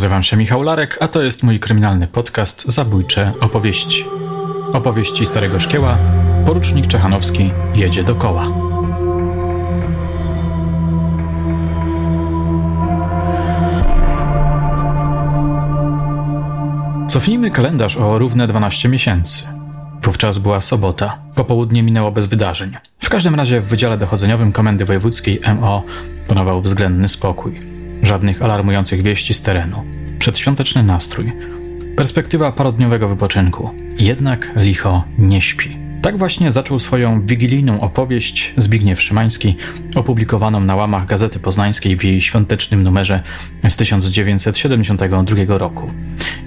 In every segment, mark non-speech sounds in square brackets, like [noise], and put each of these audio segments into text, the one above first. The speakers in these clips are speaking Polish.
Nazywam się Michał Larek, a to jest mój kryminalny podcast Zabójcze opowieści. Opowieści Starego Szkieła, porucznik Czechanowski jedzie do koła. Cofnijmy kalendarz o równe 12 miesięcy. Wówczas była sobota. Popołudnie minęło bez wydarzeń. W każdym razie w Wydziale Dochodzeniowym Komendy Wojewódzkiej MO panował względny spokój. Żadnych alarmujących wieści z terenu. Przedświąteczny nastrój. Perspektywa parodniowego wypoczynku. Jednak licho nie śpi. Tak właśnie zaczął swoją wigilijną opowieść Zbigniew Szymański, opublikowaną na łamach Gazety Poznańskiej w jej świątecznym numerze z 1972 roku.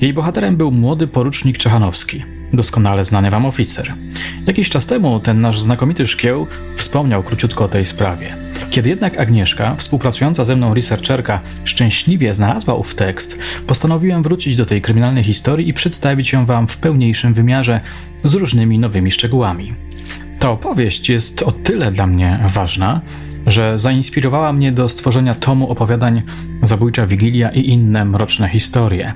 Jej bohaterem był młody porucznik Czechanowski, doskonale znany wam oficer. Jakiś czas temu ten nasz znakomity szkieł wspomniał króciutko o tej sprawie. Kiedy jednak Agnieszka, współpracująca ze mną researcherka, szczęśliwie znalazła ów tekst, postanowiłem wrócić do tej kryminalnej historii i przedstawić ją wam w pełniejszym wymiarze z różnymi nowymi szczegółami. Ta opowieść jest o tyle dla mnie ważna, że zainspirowała mnie do stworzenia tomu opowiadań Zabójcza Wigilia i inne mroczne historie.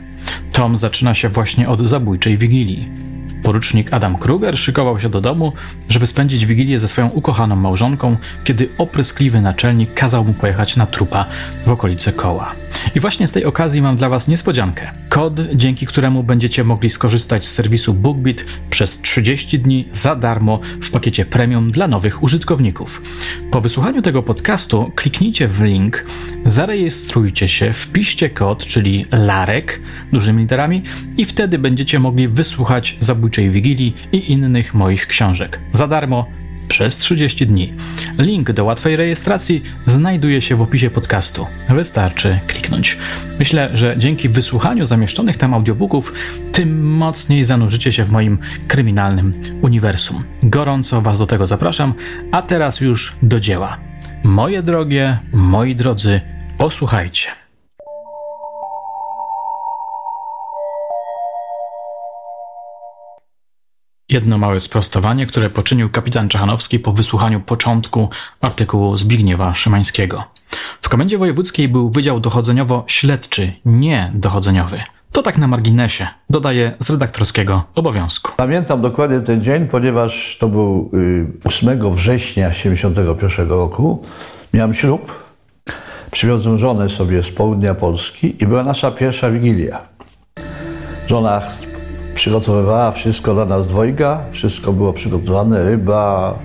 Tom zaczyna się właśnie od zabójczej Wigilii. Porucznik Adam Kruger szykował się do domu, żeby spędzić wigilię ze swoją ukochaną małżonką, kiedy opryskliwy naczelnik kazał mu pojechać na trupa w okolice koła. I właśnie z tej okazji mam dla Was niespodziankę. Kod, dzięki któremu będziecie mogli skorzystać z serwisu BookBeat przez 30 dni za darmo w pakiecie premium dla nowych użytkowników. Po wysłuchaniu tego podcastu kliknijcie w link, zarejestrujcie się, wpiszcie kod, czyli LAREK dużymi literami i wtedy będziecie mogli wysłuchać Zabójczej Wigilii i innych moich książek. Za darmo przez 30 dni. Link do łatwej rejestracji znajduje się w opisie podcastu. Wystarczy kliknąć. Myślę, że dzięki wysłuchaniu zamieszczonych tam audiobooków, tym mocniej zanurzycie się w moim kryminalnym uniwersum. Gorąco Was do tego zapraszam, a teraz już do dzieła. Moje drogie, moi drodzy, posłuchajcie. Jedno małe sprostowanie, które poczynił kapitan Czechanowski po wysłuchaniu początku artykułu Zbigniewa Szymańskiego. W komendzie wojewódzkiej był wydział dochodzeniowo-śledczy, nie dochodzeniowy. To tak na marginesie, dodaje z redaktorskiego obowiązku. Pamiętam dokładnie ten dzień, ponieważ to był 8 y, września 1971 roku. Miałem ślub, przywiozłem żonę sobie z południa Polski i była nasza pierwsza wigilia. Żona przygotowywała wszystko dla nas dwojga. Wszystko było przygotowane, ryba,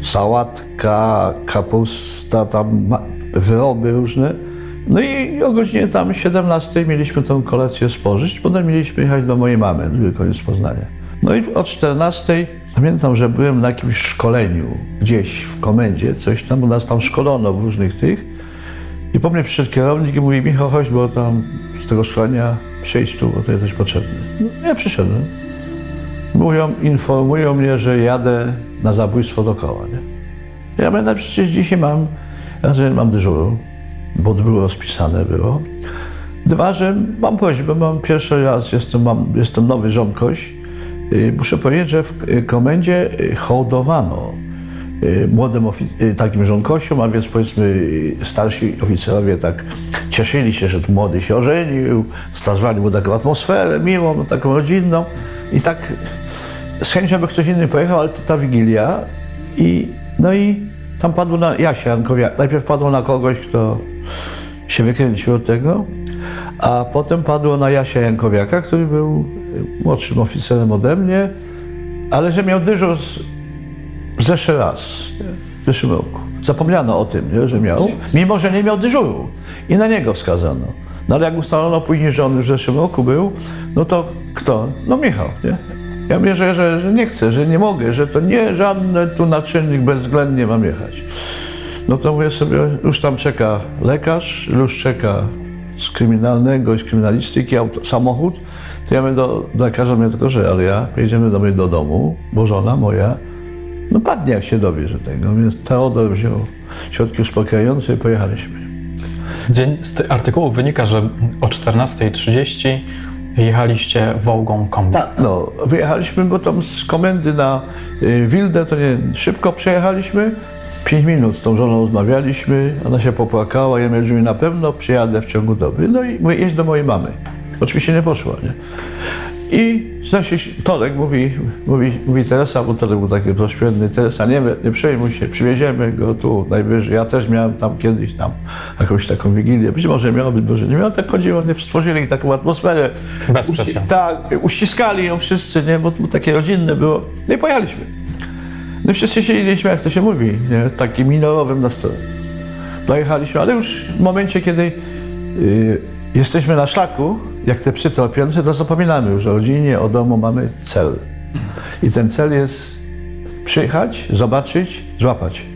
sałatka, kapusta, tam wyroby różne. No i o godzinie tam 17 mieliśmy tę kolekcję spożyć. Potem mieliśmy jechać do mojej mamy, drugi koniec Poznania. No i o 14 pamiętam, że byłem na jakimś szkoleniu gdzieś w komendzie, coś tam, bo nas tam szkolono w różnych tych. I po mnie przyszedł kierownik i mówi, Michał, chodź, bo tam z tego szkolenia przyjdź tu, bo to jesteś potrzebny. No, ja przyszedłem. Mówią, informują mnie, że jadę na zabójstwo do koła. Nie? Ja będę przecież dzisiaj mam, ja że mam dyżuru, bo było rozpisane było. Dwa, że mam prośbę, mam pierwszy raz, jestem, mam, jestem nowy żonkoś. Y, muszę powiedzieć, że w komendzie y, hołdowano młodym takim żonkosiom, a więc powiedzmy starsi oficerowie tak cieszyli się, że młody się ożenił, stwarzali mu taką atmosferę miłą, no, taką rodzinną. I tak z chęcią by ktoś inny pojechał, ale to ta Wigilia i no i tam padło na Jasia Jankowiak. Najpierw padło na kogoś, kto się wykręcił od tego, a potem padło na Jasia Jankowiaka, który był młodszym oficerem ode mnie, ale że miał dyżur z, zeszły raz, w zeszłym roku. Zapomniano o tym, nie, że miał, mimo że nie miał dyżuru i na niego wskazano. No ale jak ustalono później, że on już w zeszłym roku był, no to kto? No Michał, nie? Ja mówię, że, że, że nie chcę, że nie mogę, że to nie żadny tu naczelnik bezwzględnie mam jechać. No to mówię sobie, już tam czeka lekarz, już czeka z kryminalnego i z kryminalistyki auto, samochód, to ja mówię do, do lekarza, mówię tylko, że ale ja jedziemy do mnie do domu, bo żona moja, no padnie jak się dowie, że tego. Więc Teodor wziął środki uspokajające i pojechaliśmy. Z, dzień, z artykułu wynika, że o 14.30 jechaliście Wołgą kombi. Tak, no, wyjechaliśmy, bo tam z komendy na y, Wildę to nie szybko przejechaliśmy Pięć minut z tą żoną rozmawialiśmy, ona się popłakała, ja mówię, na pewno przyjadę w ciągu doby. No i mówię, jedź do mojej mamy. Oczywiście nie poszła, nie? I znaczy, Tolek mówi, mówi, mówi Teresa, bo Tolek był taki prośbienny, Teresa, nie, nie przejmuj się, przywieziemy go tu najwyżej. Ja też miałem tam kiedyś tam jakąś taką wigilię. Być może miał, być może nie miał. Tak chodziło, nie stworzyli taką atmosferę. Uści, tak, uściskali ją wszyscy, nie, bo to takie rodzinne było. No i pojechaliśmy. No wszyscy siedzieliśmy, jak to się mówi, nie, takim minorowym nastrojem. Dojechaliśmy, ale już w momencie, kiedy yy, jesteśmy na szlaku, jak te psy tropiące, to zapominamy już o rodzinie, o domu, mamy cel. I ten cel jest przyjechać, zobaczyć, złapać.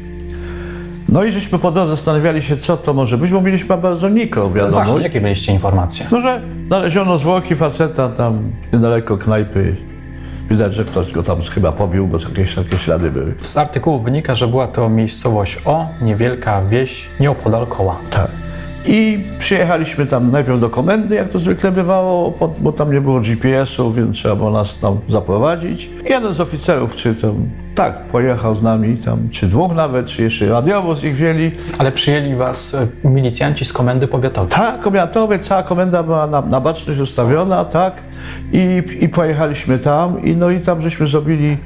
No i żeśmy po drodze zastanawiali się, co to może być, bo mieliśmy bardzo niko, wiadomo. Właśnie, jakie mieliście informacje? No, że znaleziono zwłoki faceta tam niedaleko knajpy. Widać, że ktoś go tam chyba pobił, bo jakieś takie ślady były. Z artykułu wynika, że była to miejscowość O, niewielka wieś nieopodal koła. Tak. I przyjechaliśmy tam najpierw do komendy, jak to zwykle bywało, bo tam nie było GPS-u, więc trzeba było nas tam zaprowadzić. Jeden z oficerów, czy tam, tak, pojechał z nami, tam, czy dwóch nawet, czy jeszcze radiowóz ich wzięli. Ale przyjęli was e, milicjanci z komendy powiatowej? Tak, powiatowej, cała komenda była na, na baczność ustawiona, tak. I, I pojechaliśmy tam, i no i tam żeśmy zrobili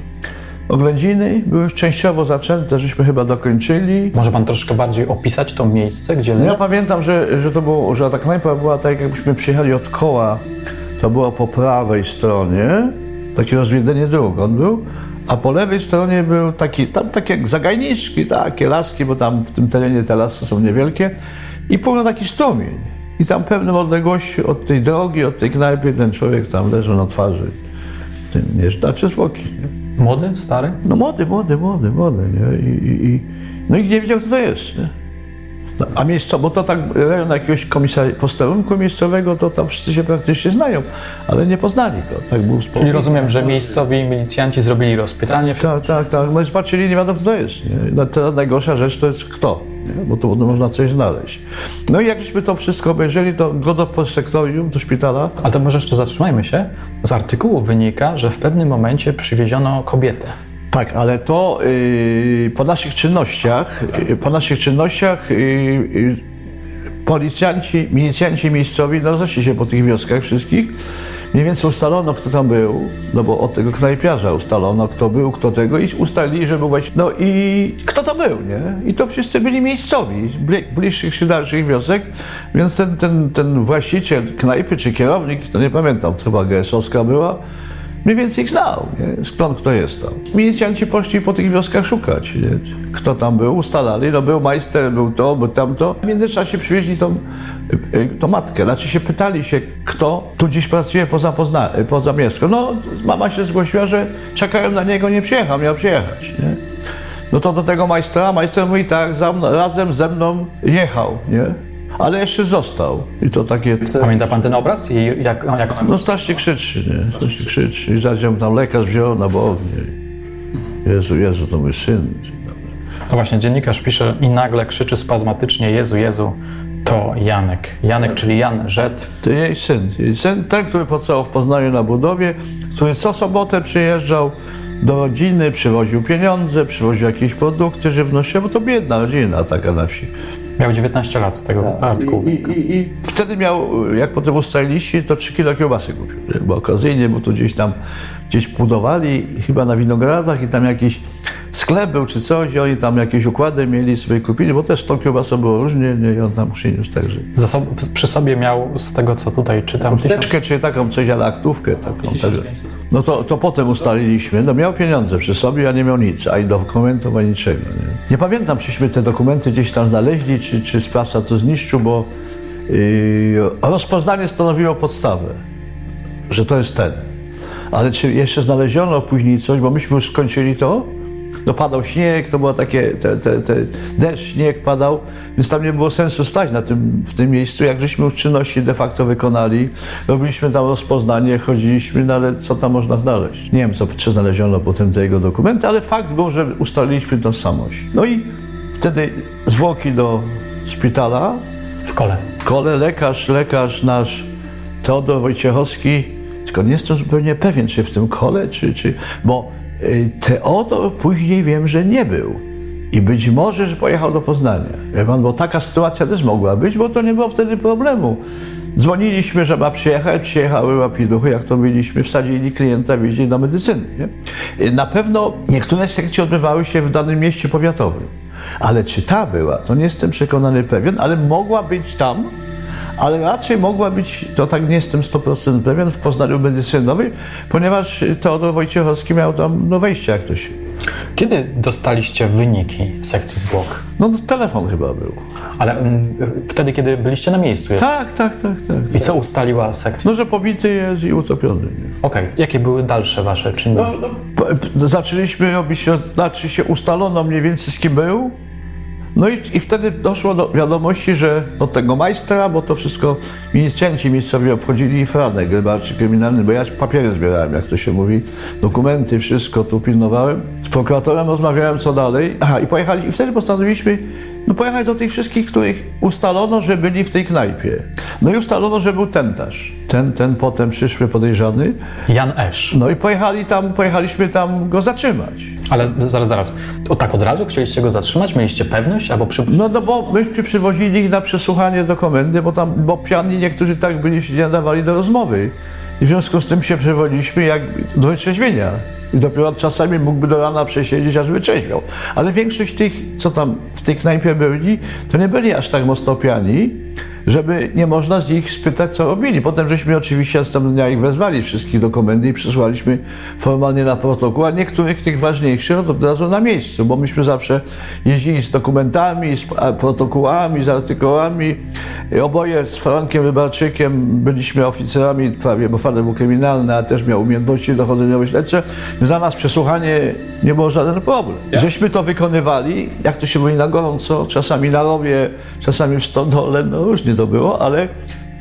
Oględziny były już częściowo zaczęte, żeśmy chyba dokończyli. Może pan troszkę bardziej opisać to miejsce, gdzie leży? Ja pamiętam, że, że to było, że ta knajpa była tak, jakbyśmy przyjechali od koła, to było po prawej stronie, takie rozwiedzenie dróg on był, a po lewej stronie był taki, tam takie zagajniczki, takie laski, bo tam w tym terenie te lasy są niewielkie i pełno taki strumień. I tam pewnym odległości od tej drogi, od tej knajpy ten człowiek tam leżał na twarzy. Tym, nie, znaczy zwłoki. Młody, stary? No młody, młody, młody, młody, nie? I, i, i no i nie wiedział, kto to jest, nie? No, a miejsco, bo to tak rejon jakiegoś komisar- posterunku miejscowego, to tam wszyscy się praktycznie znają, ale nie poznali go. Tak był spokój. Czyli rozumiem, że miejscowi milicjanci zrobili rozpytanie. Tak, tak, tak. No i zobaczyli, nie wiadomo, kto to jest. Nie? No, teraz najgorsza rzecz to jest kto, nie? bo to można coś znaleźć. No i jakbyśmy to wszystko obejrzeli, to go do postsektorium, do szpitala. Ale to może jeszcze zatrzymajmy się. Z artykułu wynika, że w pewnym momencie przywieziono kobietę. Tak, ale to yy, po naszych czynnościach, yy, po naszych czynnościach yy, policjanci, milicjanci miejscowi no, rozeszli się po tych wioskach wszystkich. Mniej więcej ustalono, kto tam był, no bo od tego knajpiarza ustalono, kto był, kto tego i ustalili, że był właśnie, no i kto to był, nie? I to wszyscy byli miejscowi, bliższych czy dalszych wiosek, więc ten, ten, ten właściciel knajpy czy kierownik, to nie pamiętam, to chyba GS-owska była, mniej więcej ich znał, nie? skąd kto jest tam. Milicjanci poszli po tych wioskach szukać, nie? kto tam był, ustalali, no był majster, był to, był tamto. W międzyczasie przywieźli tą, y, tą matkę, znaczy się pytali się, kto tu dziś pracuje poza, pozna, poza miasto. No, mama się zgłosiła, że czekają na niego, nie przyjechał, miał przyjechać. Nie? No to do tego majstra, majster mówi tak, razem ze mną jechał, nie? Ale jeszcze został. I to takie... Pamięta pan ten obraz? I jak, jak No strasznie krzyczy, nie? Strasznie krzyczy. I zaraz tam lekarz wziął na bok. Jezu, Jezu, to mój syn. No właśnie, dziennikarz pisze i nagle krzyczy spazmatycznie Jezu, Jezu, to Janek. Janek, czyli Jan Żet. To jej syn. Jej syn, ten, który pracował w Poznaniu na budowie, który co sobotę przyjeżdżał do rodziny, przywoził pieniądze, przywoził jakieś produkty żywnościowe, bo to biedna rodzina taka na wsi. Miał 19 lat z tego tak. artykułu. I, i, I, wtedy miał, jak potem ustaliliście, to 3 kilo kiełbasy kupił. Bo okazyjnie, bo to gdzieś tam gdzieś budowali, chyba na winogradach i tam jakiś sklep był czy coś i oni tam jakieś układy mieli sobie kupili, bo też tą kiełbasą było różnie nie, i on tam przyniósł także. przy sobie miał z tego, co tutaj czytam... Teczkę czy taką coś, ale aktówkę taką. Także. No to, to potem ustaliliśmy, no miał pieniądze przy sobie, a nie miał nic, ani dokumentów, ani niczego. Nie, nie pamiętam, czyśmy te dokumenty gdzieś tam znaleźli, czy, czy sprawca to zniszczył, bo yy, rozpoznanie stanowiło podstawę, że to jest ten. Ale czy jeszcze znaleziono później coś, bo myśmy już skończyli to, no padał śnieg, to było takie, te, te, te deszcz, śnieg padał, więc tam nie było sensu stać na tym, w tym miejscu. Jak żeśmy już czynności de facto wykonali, robiliśmy tam rozpoznanie, chodziliśmy, no ale co tam można znaleźć? Nie wiem, co, czy znaleziono potem te jego dokumenty, ale fakt był, że ustaliliśmy tożsamość. No i wtedy zwłoki do szpitala. W kole. W kole lekarz, lekarz nasz Teodor Wojciechowski, tylko nie jestem zupełnie pewien, czy w tym kole, czy, czy bo Teodor później wiem, że nie był I być może, że pojechał do Poznania. Wie pan, bo taka sytuacja też mogła być, bo to nie było wtedy problemu. Dzwoniliśmy, że ma przyjechać, przyjechały łapiduchy, jak to mieliśmy, wsadzili klienta, wieźli do medycyny. Nie? Na pewno niektóre sekcje odbywały się w danym mieście powiatowym. Ale czy ta była, to nie jestem przekonany pewien, ale mogła być tam, ale raczej mogła być, to tak nie jestem 100% pewien, w Poznaniu medycynowej, ponieważ Teodor Wojciechowski miał tam no, wejście jak to się. Kiedy dostaliście wyniki sekcji zwłok? No telefon chyba był. Ale mm, wtedy, kiedy byliście na miejscu? jest- Tak, tak, tak, tak. I co ustaliła sekcja? No, że pobity jest i utopiony. Okej. Jakie były dalsze wasze czynności? No, p- zaczęliśmy robić, znaczy się ustalono mniej więcej z kim był. No i, i wtedy doszło do wiadomości, że od tego majstra, bo to wszystko milicjanci miejscowi obchodzili Franek, rybarczy kryminalny, bo ja papiery zbierałem, jak to się mówi, dokumenty, wszystko tu pilnowałem. Z prokuratorem rozmawiałem, co dalej. Aha, i pojechali, i wtedy postanowiliśmy no, pojechać do tych wszystkich, których ustalono, że byli w tej knajpie. No i ustalono, że był tentarz. Ten, ten potem przyszły podejrzany. Jan Esz. No i pojechali tam, pojechaliśmy tam go zatrzymać. Ale zaraz, zaraz. O tak od razu chcieliście go zatrzymać? Mieliście pewność albo przy... No, no bo myśmy przywozili ich na przesłuchanie do komendy, bo tam, bo piani niektórzy tak byli, się nie nadawali do rozmowy. I w związku z tym się przewodiliśmy jak do wytrzeźwienia. I dopiero czasami mógłby do rana przesiedzieć, aż wytrzeźwiał. Ale większość tych, co tam w tej knajpie byli, to nie byli aż tak mocno piani, żeby nie można z nich spytać, co robili. Potem żeśmy oczywiście następnego dnia ich wezwali wszystkich do komendy i przysłaliśmy formalnie na protokół, a niektórych tych ważniejszych od razu na miejscu, bo myśmy zawsze jeździli z dokumentami, z protokołami, z artykułami. Oboje z Frankiem Rybarczykiem byliśmy oficerami prawie, bo Franek był kryminalny, a też miał umiejętności dochodzeniowo-śledcze. Więc Dla nas przesłuchanie nie było żaden problem. Żeśmy to wykonywali, jak to się mówi, na gorąco, czasami na rowie, czasami w stodole, no różnie to było, ale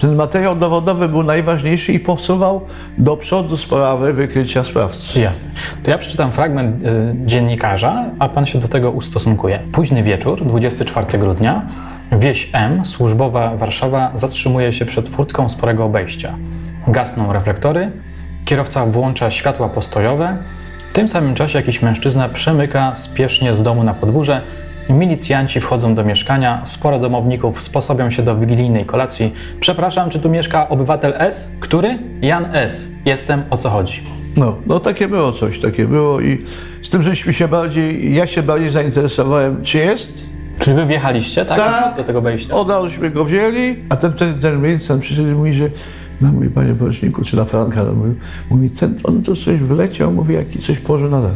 ten materiał dowodowy był najważniejszy i posuwał do przodu sprawę wykrycia sprawcy. Jasne. To ja przeczytam fragment y, dziennikarza, a pan się do tego ustosunkuje. Późny wieczór, 24 grudnia, wieś M, służbowa Warszawa, zatrzymuje się przed furtką sporego obejścia. Gasną reflektory, kierowca włącza światła postojowe. W tym samym czasie jakiś mężczyzna przemyka spiesznie z domu na podwórze. Milicjanci wchodzą do mieszkania, sporo domowników sposobią się do wigilijnej kolacji. Przepraszam, czy tu mieszka obywatel S? Który? Jan S. Jestem, o co chodzi? No, no takie było coś, takie było i z tym, żeśmy się bardziej, ja się bardziej zainteresowałem, czy jest, Czyli wy wjechaliście, tak? Tak. Do tego wejścia. Od razuśmy go wzięli, a ten, ten, ten milicjant przyszedł i mówi, że no mówi, panie poruczniku, czy na Franka, no, mówi, mówi, ten, on tu coś wleciał, mówi, jaki coś położył na dachu.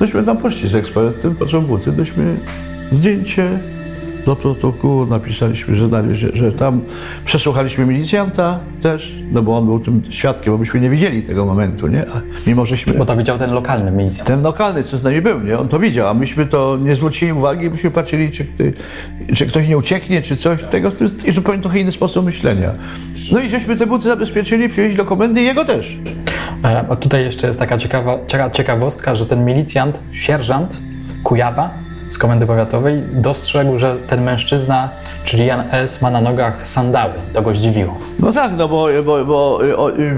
Nośmy tam poszli z ekspertem, począł buty, dośmy zdjęcie do protokołu, napisaliśmy, że, należy, że tam przesłuchaliśmy milicjanta też, no bo on był tym świadkiem, bo myśmy nie widzieli tego momentu, nie? A mimo, żeśmy... Bo to widział ten lokalny milicjant. Ten lokalny, co z nami był, nie? On to widział, a myśmy to nie zwrócili uwagi, myśmy patrzyli, czy, czy ktoś nie ucieknie, czy coś. Tego to jest zupełnie trochę inny sposób myślenia. No i żeśmy te buty zabezpieczyli, przywieźli do komendy i jego też. E, a tutaj jeszcze jest taka ciekawa, cieka, ciekawostka, że ten milicjant, sierżant Kujawa z komendy powiatowej dostrzegł, że ten mężczyzna, czyli Jan S., ma na nogach sandały. To go zdziwiło. No tak, no bo, bo, bo o, y,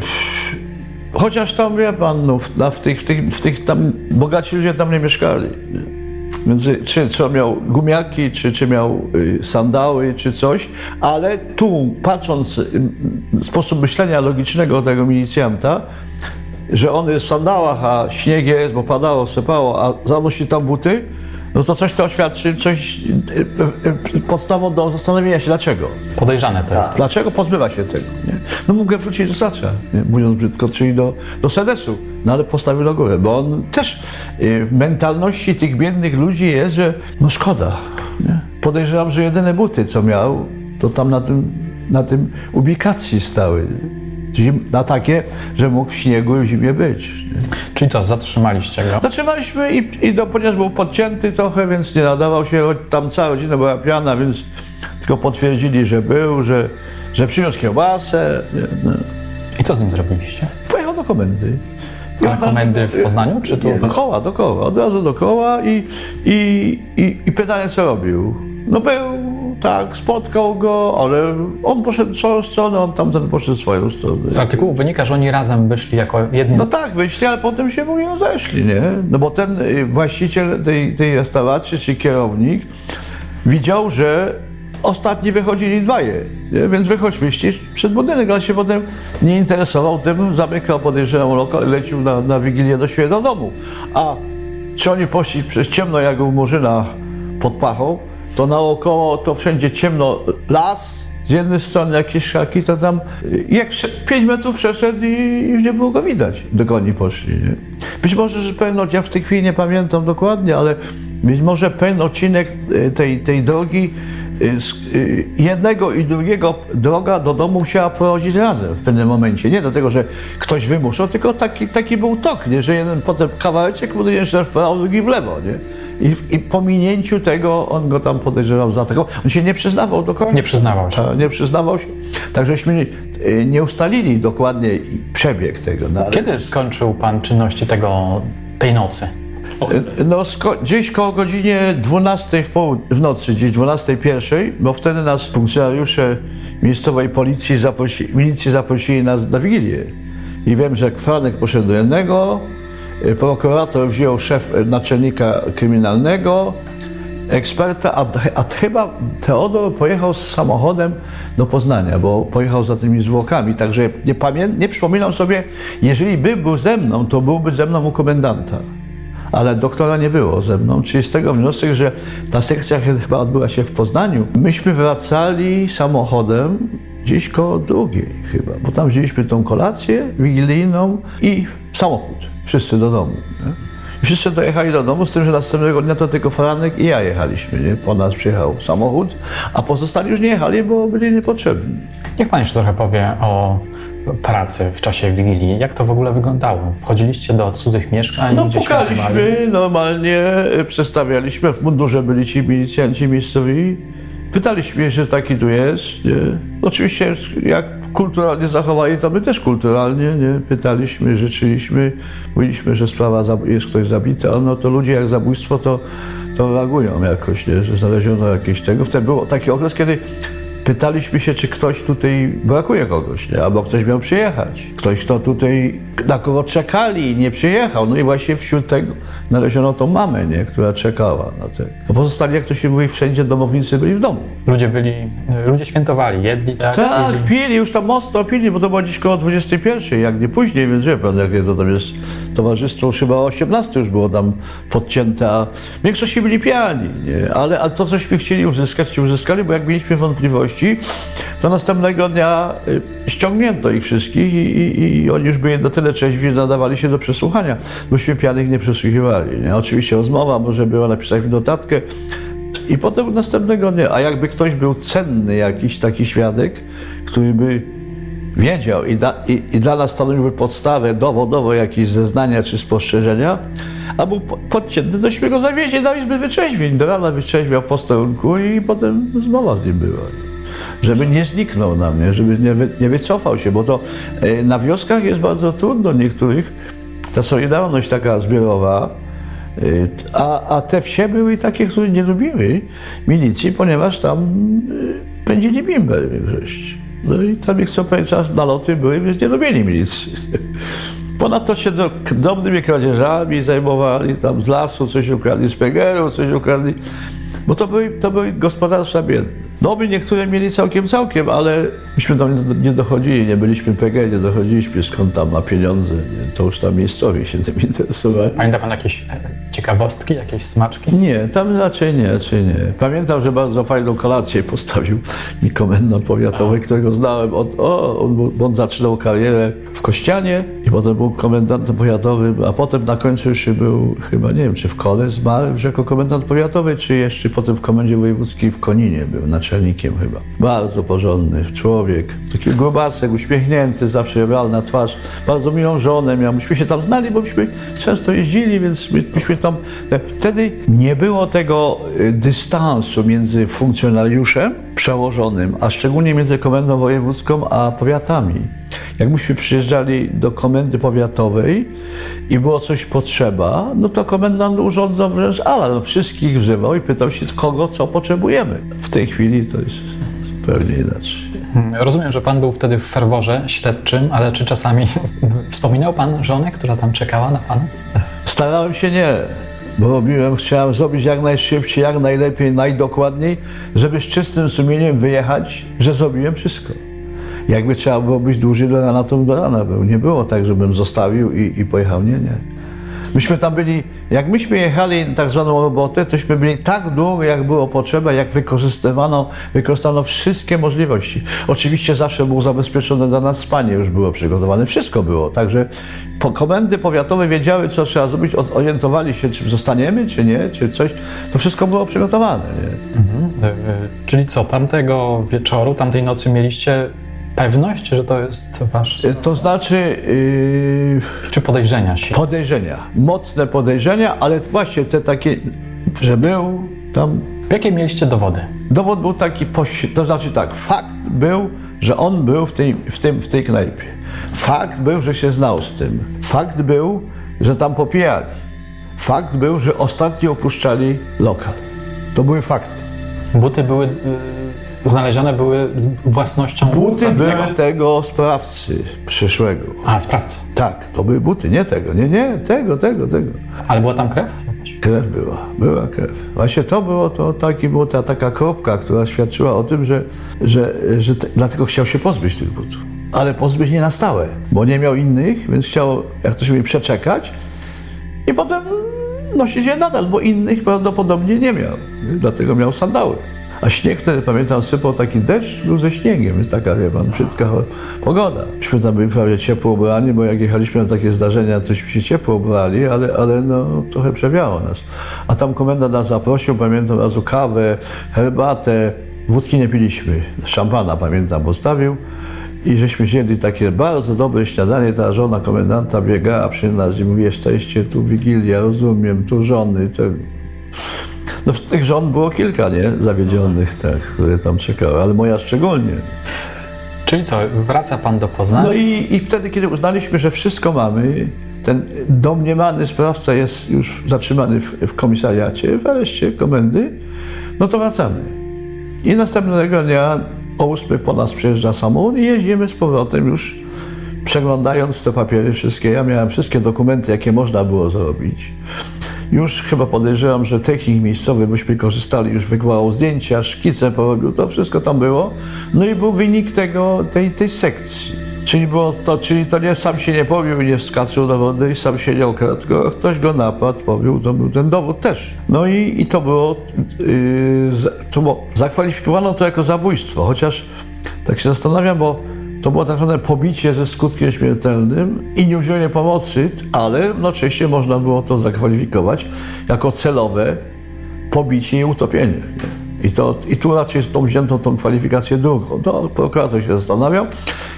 chociaż tam, wie pan, no, w, w, tych, w, tych, w tych tam, bogaci ludzie tam nie mieszkali. Więc y, czy, czy miał gumiaki, czy, czy miał y, sandały, czy coś, ale tu, patrząc y, sposób myślenia logicznego tego milicjanta, że on jest w sandałach, a śnieg jest, bo padało, sypało, a zanosi tam buty, no to coś to oświadczy, coś y, y, podstawą do zastanowienia się, dlaczego. Podejrzane to jest. Dlaczego pozbywa się tego? Nie? No mógł wrzucić do sacza, nie? mówiąc brzydko, czyli do, do sedesu, no ale postawił do góry, bo on też y, w mentalności tych biednych ludzi jest, że no szkoda. Nie? Podejrzewam, że jedyne buty, co miał, to tam na tym, na tym ubikacji stały. Zim, na takie, że mógł w śniegu i w zimie być. Nie? Czyli co, zatrzymaliście go? Zatrzymaliśmy i, i do, ponieważ był podcięty trochę, więc nie nadawał się, choć tam cała rodzina była piana, więc tylko potwierdzili, że był, że, że przyniósł kiełbasę. Nie, no. I co z nim zrobiliście? Pojechał do komendy. Ale komendy w Poznaniu, czy tu? Nie, do koła, do koła, od razu do koła i, i, i, i pytanie, co robił. No był tak, spotkał go, ale on poszedł swoją stronę, on tamten poszedł swoją stronę. Z artykułu wynika, że oni razem wyszli jako jedni. No tak, wyszli, ale potem się mówią, zeszli, nie? No bo ten y, właściciel tej, tej restauracji, czy kierownik, widział, że ostatni wychodzili dwaje, nie? więc wychodź wyjście przed budynek, ale się potem nie interesował tym, zamykał, podejrzewał lokal i lecił na, na Wigilię do świętego domu. A czy oni poszli przez ciemno jak u Murzyna pod pachą, to naokoło to wszędzie ciemno, las, z jednej strony jakieś szaki, to tam jak 5 metrów przeszedł i już nie było go widać, do oni poszli. Nie? Być może, że pewien, ja w tej chwili nie pamiętam dokładnie, ale być może pewien odcinek y, tej, tej drogi jednego i drugiego droga do domu musiała prowadzić razem w pewnym momencie. Nie dlatego, że ktoś wymuszał, tylko taki, taki był tok, nie? że jeden potem kawałeczek jeszcze w prawo, drugi w lewo. Nie? I, I po minięciu tego on go tam podejrzewał za tego. On się nie przyznawał do końca. Nie przyznawał się. Nie przyznawał się. Takżeśmy y, nie ustalili dokładnie przebieg tego. No, ale... Kiedy skończył pan czynności tego, tej nocy? No, gdzieś koło godzinie 12 w, w nocy, gdzieś 12 pierwszej, bo wtedy nas funkcjonariusze miejscowej policji zaprosi, milicji zaprosili nas na Wigilię. I wiem, że Franek poszedł do jednego, y, prokurator wziął szef y, naczelnika kryminalnego, eksperta, a, a chyba Teodor pojechał z samochodem do Poznania, bo pojechał za tymi zwłokami, także nie, pamię- nie przypominam sobie, jeżeli by był ze mną, to byłby ze mną u komendanta ale doktora nie było ze mną, czyli z tego wniosek, że ta sekcja chyba odbyła się w Poznaniu. Myśmy wracali samochodem gdzieś koło drugiej chyba, bo tam wzięliśmy tą kolację wigilijną i samochód, wszyscy do domu. Nie? Wszyscy dojechali do domu, z tym, że następnego dnia to tylko Franek i ja jechaliśmy. Nie? Po nas przyjechał samochód, a pozostali już nie jechali, bo byli niepotrzebni. Niech Pan jeszcze trochę powie o pracy w czasie Wigilii. Jak to w ogóle wyglądało? Wchodziliście do cudzych mieszkań? No pukaliśmy, normalnie przedstawialiśmy, w mundurze byli ci milicjanci miejscowi. Pytaliśmy że taki tu jest. Nie? Oczywiście jak kulturalnie zachowali, to my też kulturalnie nie? pytaliśmy, życzyliśmy, mówiliśmy, że sprawa jest ktoś zabity, no to ludzie jak zabójstwo to, to reagują jakoś, nie? że znaleziono jakieś tego. Wtedy był taki okres, kiedy pytaliśmy się, czy ktoś tutaj brakuje kogoś, nie? albo ktoś miał przyjechać. Ktoś, kto tutaj, na kogo czekali i nie przyjechał. No i właśnie wśród tego znaleziono tą mamę, nie? która czekała na tego. No pozostali, jak to się mówi, wszędzie domownicy byli w domu. Ludzie byli, ludzie świętowali, jedli, tak? Tak, pili, pili już tam mocno pili, bo to było dziś koło 21, jak nie później, więc wie pan, jakie to tam jest towarzystwo, chyba 18 już było tam podcięte, a większości byli pijani, nie? Ale, ale to, cośmy chcieli uzyskać, uzyskali, bo jak mieliśmy wątpliwości, to następnego dnia y, ściągnięto ich wszystkich i, i, i oni już byli na tyle trzeźwi, że nadawali się do przesłuchania. Myśmy pianych nie przesłuchiwali. Nie? Oczywiście rozmowa, może była napisać notatkę, i potem następnego dnia, a jakby ktoś był cenny, jakiś taki świadek, który by wiedział i, da, i, i dla nas stanowiłby podstawę dowodowo jakieś zeznania czy spostrzeżenia, a był podcięty, tośmy go zawieźli na izbę wyczeźwień. Do rana wyczeźwiał w posterunku i potem zmowa z nim była żeby nie zniknął na mnie, żeby nie, wy, nie wycofał się, bo to e, na wioskach jest bardzo trudno niektórych, ta solidarność taka zbiorowa, e, a, a te wsie były takie, które nie lubiły milicji, ponieważ tam e, pędzili bimber w większości. No i tam ich co pewien czas naloty były, więc nie lubili milicji. [laughs] Ponadto się do, drobnymi kradzieżami zajmowali, tam z lasu coś ukradli, z pegeru coś ukradli, bo to były, to były gospodarstwa biedne. Domy niektóre mieli całkiem, całkiem, ale myśmy tam nie dochodzili, nie byliśmy PG, nie dochodziliśmy skąd tam ma pieniądze. To już tam miejscowi się tym [laughs] interesowali. Pamięta pan jakieś e, ciekawostki, jakieś smaczki? Nie, tam raczej nie, raczej nie. Pamiętam, że bardzo fajną kolację postawił mi komendant powiatowy, A. którego znałem od, o, on, on zaczynał karierę w Kościanie i potem był komendantem powiatowym, a potem na końcu jeszcze był chyba, nie wiem, czy w Kole zmarł już jako komendant powiatowy, czy jeszcze potem w Komendzie Wojewódzkiej w Koninie był, naczelnikiem chyba. Bardzo porządny człowiek, taki grubasek, uśmiechnięty, zawsze miał na twarz, bardzo miłą żonę miał. Myśmy się tam znali, bo myśmy często jeździli, więc my, myśmy tam... Wtedy nie było tego y, dystansu między funkcjonariuszem przełożonym, a szczególnie między komendą wojewódzką a powiatami. Jak myśmy przyjeżdżali do komendy powiatowej i było coś potrzeba, no to komendant urządzał wręcz alarm, wszystkich wzywał i pytał się, kogo co potrzebujemy. W tej chwili to jest zupełnie inaczej. Rozumiem, że pan był wtedy w ferworze śledczym, ale czy czasami [laughs] wspominał pan żonę, która tam czekała na pana? Starałem się nie, robiłem, chciałem zrobić jak najszybciej, jak najlepiej, najdokładniej, żeby z czystym sumieniem wyjechać, że zrobiłem wszystko. Jakby trzeba było być dłużej do rana, to do rana był. Nie było tak, żebym zostawił i, i pojechał. Nie, nie. Myśmy tam byli, jak myśmy jechali tak zwaną robotę, tośmy byli tak długo, jak było potrzeba, jak wykorzystywano, wykorzystano wszystkie możliwości. Oczywiście zawsze było zabezpieczone dla nas spanie, już było przygotowane, wszystko było. Także komendy powiatowe wiedziały, co trzeba zrobić, orientowali się, czy zostaniemy, czy nie, czy coś. To wszystko było przygotowane. Nie? Mhm. Czyli co, tamtego wieczoru, tamtej nocy mieliście pewność, że to jest wasz. To znaczy. Yy, Czy podejrzenia się? Podejrzenia. Mocne podejrzenia, ale właśnie te takie, że był tam. Jakie mieliście dowody? Dowód był taki, to znaczy tak, fakt był, że on był w tej, w tym, w tej knajpie. Fakt był, że się znał z tym. Fakt był, że tam popijali. Fakt był, że ostatnio opuszczali lokal. To były fakty. Buty były. Znalezione były własnością Buty były tego sprawcy przyszłego. A, sprawcy. Tak, to były buty, nie tego, nie, nie, tego, tego, tego. Ale była tam krew? Krew była, była krew. Właśnie to było, to taki, była ta taka kropka, która świadczyła o tym, że, że, że te, dlatego chciał się pozbyć tych butów. Ale pozbyć nie na stałe, bo nie miał innych, więc chciał, jak to się mówi, przeczekać i potem nosić je nadal, bo innych prawdopodobnie nie miał. Dlatego miał sandały. A śnieg wtedy, pamiętam, sypał taki deszcz, był ze śniegiem, więc taka, wie pan, brzydka pogoda. Myśmy tam byli prawie ciepło ubrani, bo jak jechaliśmy na takie zdarzenia, tośmy się ciepło ubrali, ale, ale no, trochę przewiało nas. A tam komendant nas zaprosił, pamiętam razu kawę, herbatę, wódki nie piliśmy, szampana pamiętam, postawił. I żeśmy wzięli takie bardzo dobre śniadanie, ta żona komendanta biegała przy nas i mówi, jesteście tu Wigilia, rozumiem, tu żony, to no, tych żon było kilka, nie? Zawiedzionych, tak, które tam czekały, ale moja szczególnie. Czyli co, wraca pan do Poznania? No i, i wtedy, kiedy uznaliśmy, że wszystko mamy, ten domniemany sprawca jest już zatrzymany w, w komisariacie, w areszcie komendy, no to wracamy. I następnego dnia o 8 po nas przyjeżdża samochód i jeździmy z powrotem już przeglądając te papiery wszystkie. Ja miałem wszystkie dokumenty, jakie można było zrobić. Już chyba podejrzewam, że technik miejscowy byśmy korzystali, już wykładał zdjęcia, szkice porobił, to wszystko tam było. No i był wynik tego, tej, tej sekcji. Czyli, było to, czyli to nie sam się nie pobił i nie skaczył do wody i sam się nie okradł, ktoś go napadł, pobił, to był ten dowód też. No i, i to było, yy, to było, zakwalifikowano to jako zabójstwo, chociaż tak się zastanawiam, bo to było tak zwane pobicie ze skutkiem śmiertelnym i nieudzielenie pomocy, ale jednocześnie można było to zakwalifikować jako celowe pobicie i utopienie. I, to, I tu raczej z tą wzięto tą kwalifikację drugą. To prokurator się zastanawiał.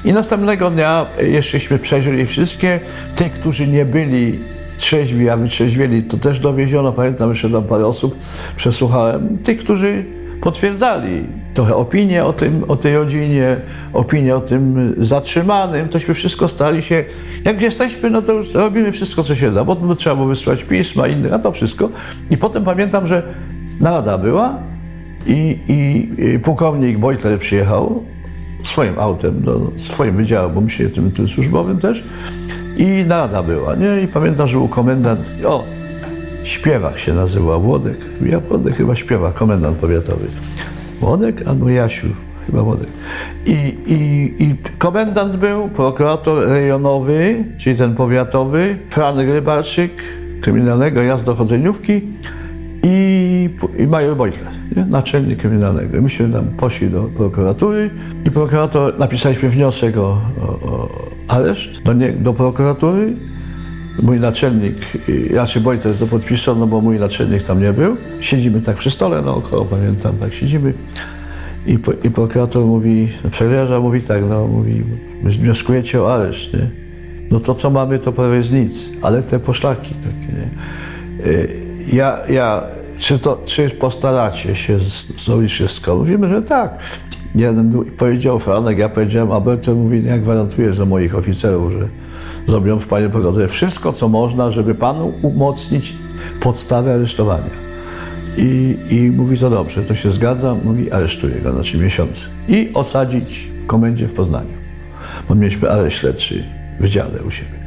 I następnego dnia jeszcześmy przejrzeli wszystkie. Tych, którzy nie byli trzeźwi, a wytrzeźwieli, to też dowieziono. Pamiętam jeszcze tam parę osób przesłuchałem. Tych, którzy potwierdzali trochę opinie o, tym, o tej rodzinie, opinie o tym zatrzymanym, tośmy wszystko stali się, jak jesteśmy, no to już robimy wszystko, co się da, bo trzeba było wysłać pisma, inne, a to wszystko. I potem pamiętam, że narada była i, i, i pułkownik Bojtler przyjechał swoim autem do swoim wydziału, bo myślę tym, tym służbowym też i narada była, nie? I pamiętam, że był komendant, o, śpiewak się nazywał, Włodek, ja Włodek chyba śpiewa, komendant powiatowy. Włodek albo Jasiu, chyba Włodek. I, i, I komendant był, prokurator rejonowy, czyli ten powiatowy, Fran Rybarczyk, kryminalnego jazdochodzeniówki i, i major Bojtler, naczelnik kryminalnego. Myśmy tam poszli do prokuratury i prokurator, napisaliśmy wniosek o, o, o areszt do, nie, do prokuratury mój naczelnik, raczej Bojtes to podpisał, no bo mój naczelnik tam nie był. Siedzimy tak przy stole naokoło, pamiętam, tak siedzimy. I, i prokurator mówi, przegraża mówi tak, no mówi, wnioskujecie o areszt, nie? No to co mamy, to prawie jest nic, ale te poszlaki takie, nie? Y, ja, ja czy, to, czy postaracie się zrobić wszystko? Mówimy, że tak. Jeden powiedział Franek, ja powiedziałem, Alberto mówi, ja gwarantuję za moich oficerów, że zrobią w Panie prokuratorze wszystko, co można, żeby Panu umocnić podstawę aresztowania. I, I mówi to dobrze, to się zgadza, mówi aresztuję go na trzy miesiące. I osadzić w komendzie w Poznaniu. Bo mieliśmy areszt śledczy w wydziale u siebie.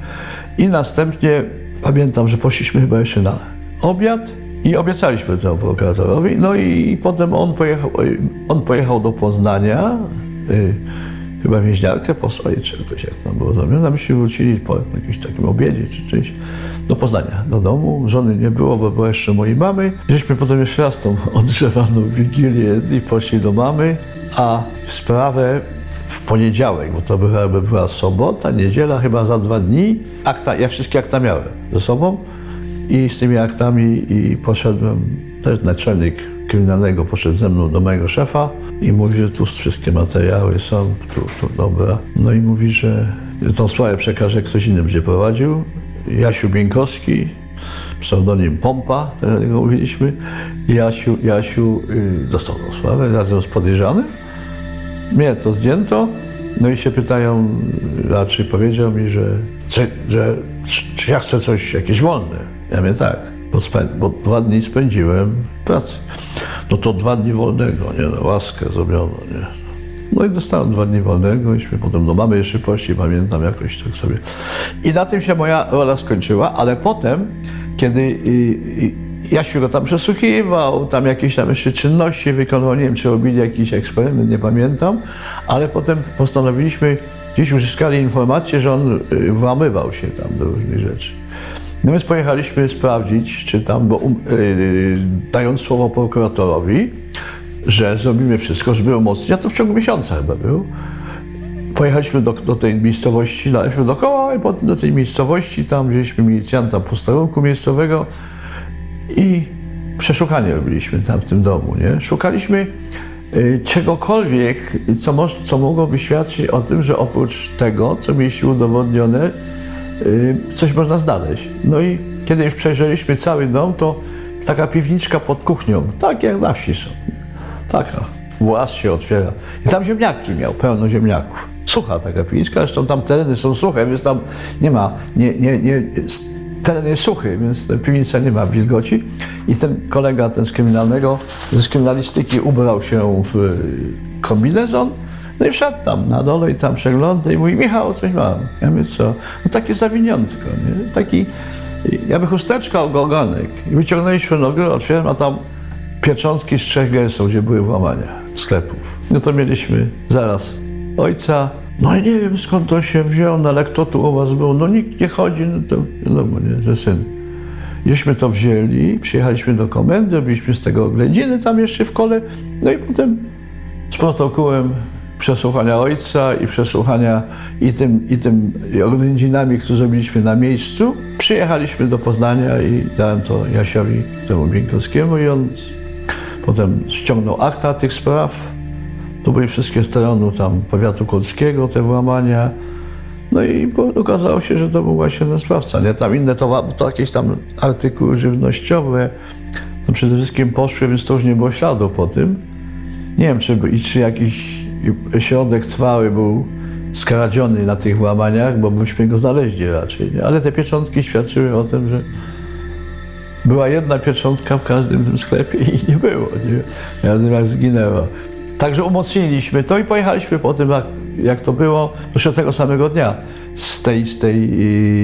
I następnie pamiętam, że poszliśmy chyba jeszcze na obiad i obiecaliśmy temu prokuratorowi. No i, i potem on pojechał, on pojechał do Poznania. Y, chyba więźniarkę posłali, czy jakoś jak tam było zrobione. Myśmy wrócili po jakimś takim obiedzie czy czymś do Poznania, do domu. Żony nie było, bo była jeszcze mojej mamy. Żeśmy potem jeszcze raz tą [laughs] odgrzewaną wigilię i poszli do mamy, a sprawę w poniedziałek, bo to była, była sobota, niedziela, chyba za dwa dni. Akta, ja wszystkie akta miałem ze sobą i z tymi aktami i poszedłem, też naczelnik kryminalnego poszedł ze mną do mojego szefa i mówi, że tu wszystkie materiały są, tu, tu, dobra. No i mówi, że tą sprawę przekaże, ktoś inny będzie prowadził. Jasiu Bieńkowski, pseudonim Pompa, tak go mówiliśmy. Jasiu, Jasiu y, dostał tą sprawę razem z podejrzanym. Mnie to zdjęto. No i się pytają, raczej powiedział mi, że, że, że czy ja chcę coś jakieś wolne. Ja mówię tak, bo, bo dwa dni spędziłem w pracy. No to dwa dni wolnego, nie no, łaskę zrobiono, nie. No i dostałem dwa dni wolnego, iśmy potem do mamy jeszcze poszli, pamiętam jakoś tak sobie. I na tym się moja rola skończyła, ale potem, kiedy Jasiu go tam przesłuchiwał, tam jakieś tam jeszcze czynności wykonywał, nie wiem, czy robili jakiś eksperyment, nie pamiętam, ale potem postanowiliśmy, gdzieś uzyskali informację, że on y, włamywał się tam do różnych rzeczy. No więc pojechaliśmy sprawdzić, czy tam, bo um, yy, dając słowo prokuratorowi, że zrobimy wszystko, żeby umocnić, a to w ciągu miesiąca chyba był. Pojechaliśmy do, do tej miejscowości, daliśmy dookoła i potem do tej miejscowości, tam wzięliśmy milicjanta posterunku miejscowego i przeszukanie robiliśmy tam w tym domu, nie? Szukaliśmy y, czegokolwiek, co, moż, co mogłoby świadczyć o tym, że oprócz tego, co mieliśmy udowodnione, coś można znaleźć. No i kiedy już przejrzeliśmy cały dom, to taka piwniczka pod kuchnią, tak jak na wsi są. Taka. Włas się otwiera. I tam ziemniaki miał, pełno ziemniaków. Sucha taka piwniczka, zresztą tam tereny są suche, więc tam nie ma, nie, nie, nie, teren jest suchy, więc piwnica nie ma wilgoci. I ten kolega, ten z kryminalnego, z kryminalistyki ubrał się w y, kombinezon, no i wszedł tam na dole i tam przegląda i mówi, Michał, coś mam. Ja mówię, co? No takie zawiniątko, nie? Taki, jakby chusteczka ogonek. I wyciągnęliśmy nogę, otwieram, a tam pieczątki z trzech gęsów, gdzie były włamania sklepów. No to mieliśmy zaraz ojca. No i nie wiem skąd to się wziął, no ale kto tu u was był? No nikt nie chodzi, no to wiadomo, nie, że syn. Żeśmy to wzięli, przyjechaliśmy do komendy, robiliśmy z tego oględziny tam jeszcze w kole, no i potem z protokołem przesłuchania ojca i przesłuchania i tym, i tym oględzinami, które zrobiliśmy na miejscu, przyjechaliśmy do Poznania i dałem to Jasiowi, temu Bieńkowskiemu i on Potem ściągnął akta tych spraw. To były wszystkie terenu tam powiatu kolskiego, te włamania. No i okazało się, że to był właśnie ten sprawca. Nie? Tam inne to, to jakieś tam artykuły żywnościowe. No przede wszystkim poszły, więc to już nie było śladu po tym. Nie wiem, czy, czy jakiś środek trwały był skradziony na tych włamaniach, bo byśmy go znaleźli raczej. Nie? Ale te pieczątki świadczyły o tym, że była jedna pieczątka w każdym tym sklepie i nie było. Nie? Razem jak zginęła. Także umocniliśmy to i pojechaliśmy po tym, jak, to było, jeszcze tego samego dnia. Z, tej, z, tej,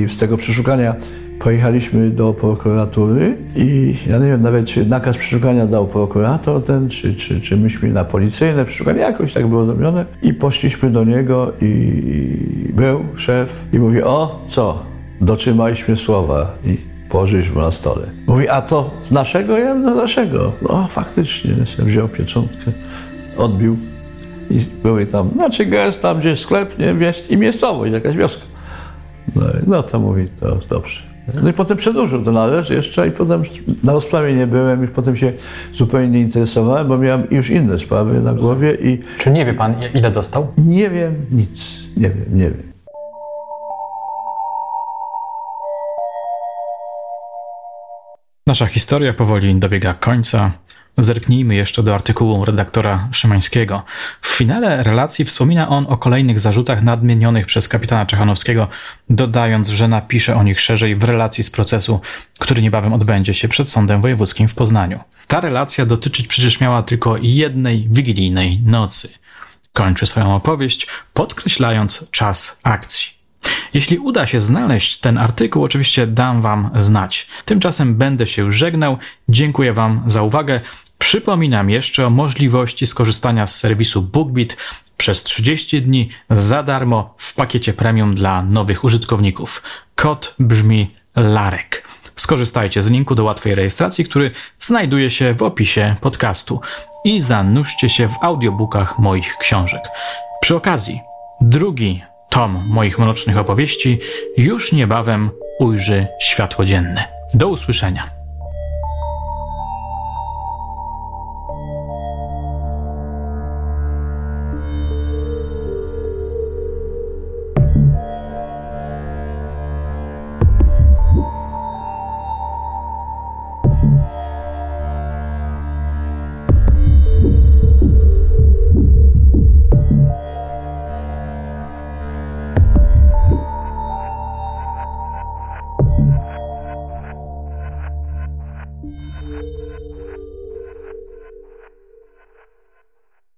z tego przeszukania pojechaliśmy do prokuratury i ja nie wiem nawet, czy nakaz przeszukania dał prokurator ten, czy, czy, czy myśmy na policyjne przeszukanie, jakoś tak było zrobione. I poszliśmy do niego i był szef i mówi, o co, dotrzymaliśmy słowa. I położyliśmy na stole. Mówi, a to z naszego? Ja no naszego. No faktycznie, wziął pieczątkę, odbił i były tam, znaczy gest tam gdzieś sklep, nie, i miejscowość, jakaś wioska. No, no to mówi, to dobrze. No i potem przedłużył to należ jeszcze i potem na rozprawie nie byłem i potem się zupełnie nie interesowałem, bo miałem już inne sprawy na głowie i... Czy nie wie pan, ile dostał? Nie wiem nic, nie wiem, nie wiem. Nasza historia powoli dobiega końca. Zerknijmy jeszcze do artykułu redaktora Szymańskiego. W finale relacji wspomina on o kolejnych zarzutach nadmienionych przez kapitana Czechanowskiego, dodając, że napisze o nich szerzej w relacji z procesu, który niebawem odbędzie się przed Sądem Wojewódzkim w Poznaniu. Ta relacja dotyczyć przecież miała tylko jednej wigilijnej nocy. Kończy swoją opowieść, podkreślając czas akcji. Jeśli uda się znaleźć ten artykuł, oczywiście dam Wam znać. Tymczasem będę się żegnał. Dziękuję Wam za uwagę. Przypominam jeszcze o możliwości skorzystania z serwisu BookBeat przez 30 dni za darmo w pakiecie premium dla nowych użytkowników. Kod brzmi Larek. Skorzystajcie z linku do łatwej rejestracji, który znajduje się w opisie podcastu i zanurzcie się w audiobookach moich książek. Przy okazji, drugi tom moich mrocznych opowieści już niebawem ujrzy światło dzienne. Do usłyszenia.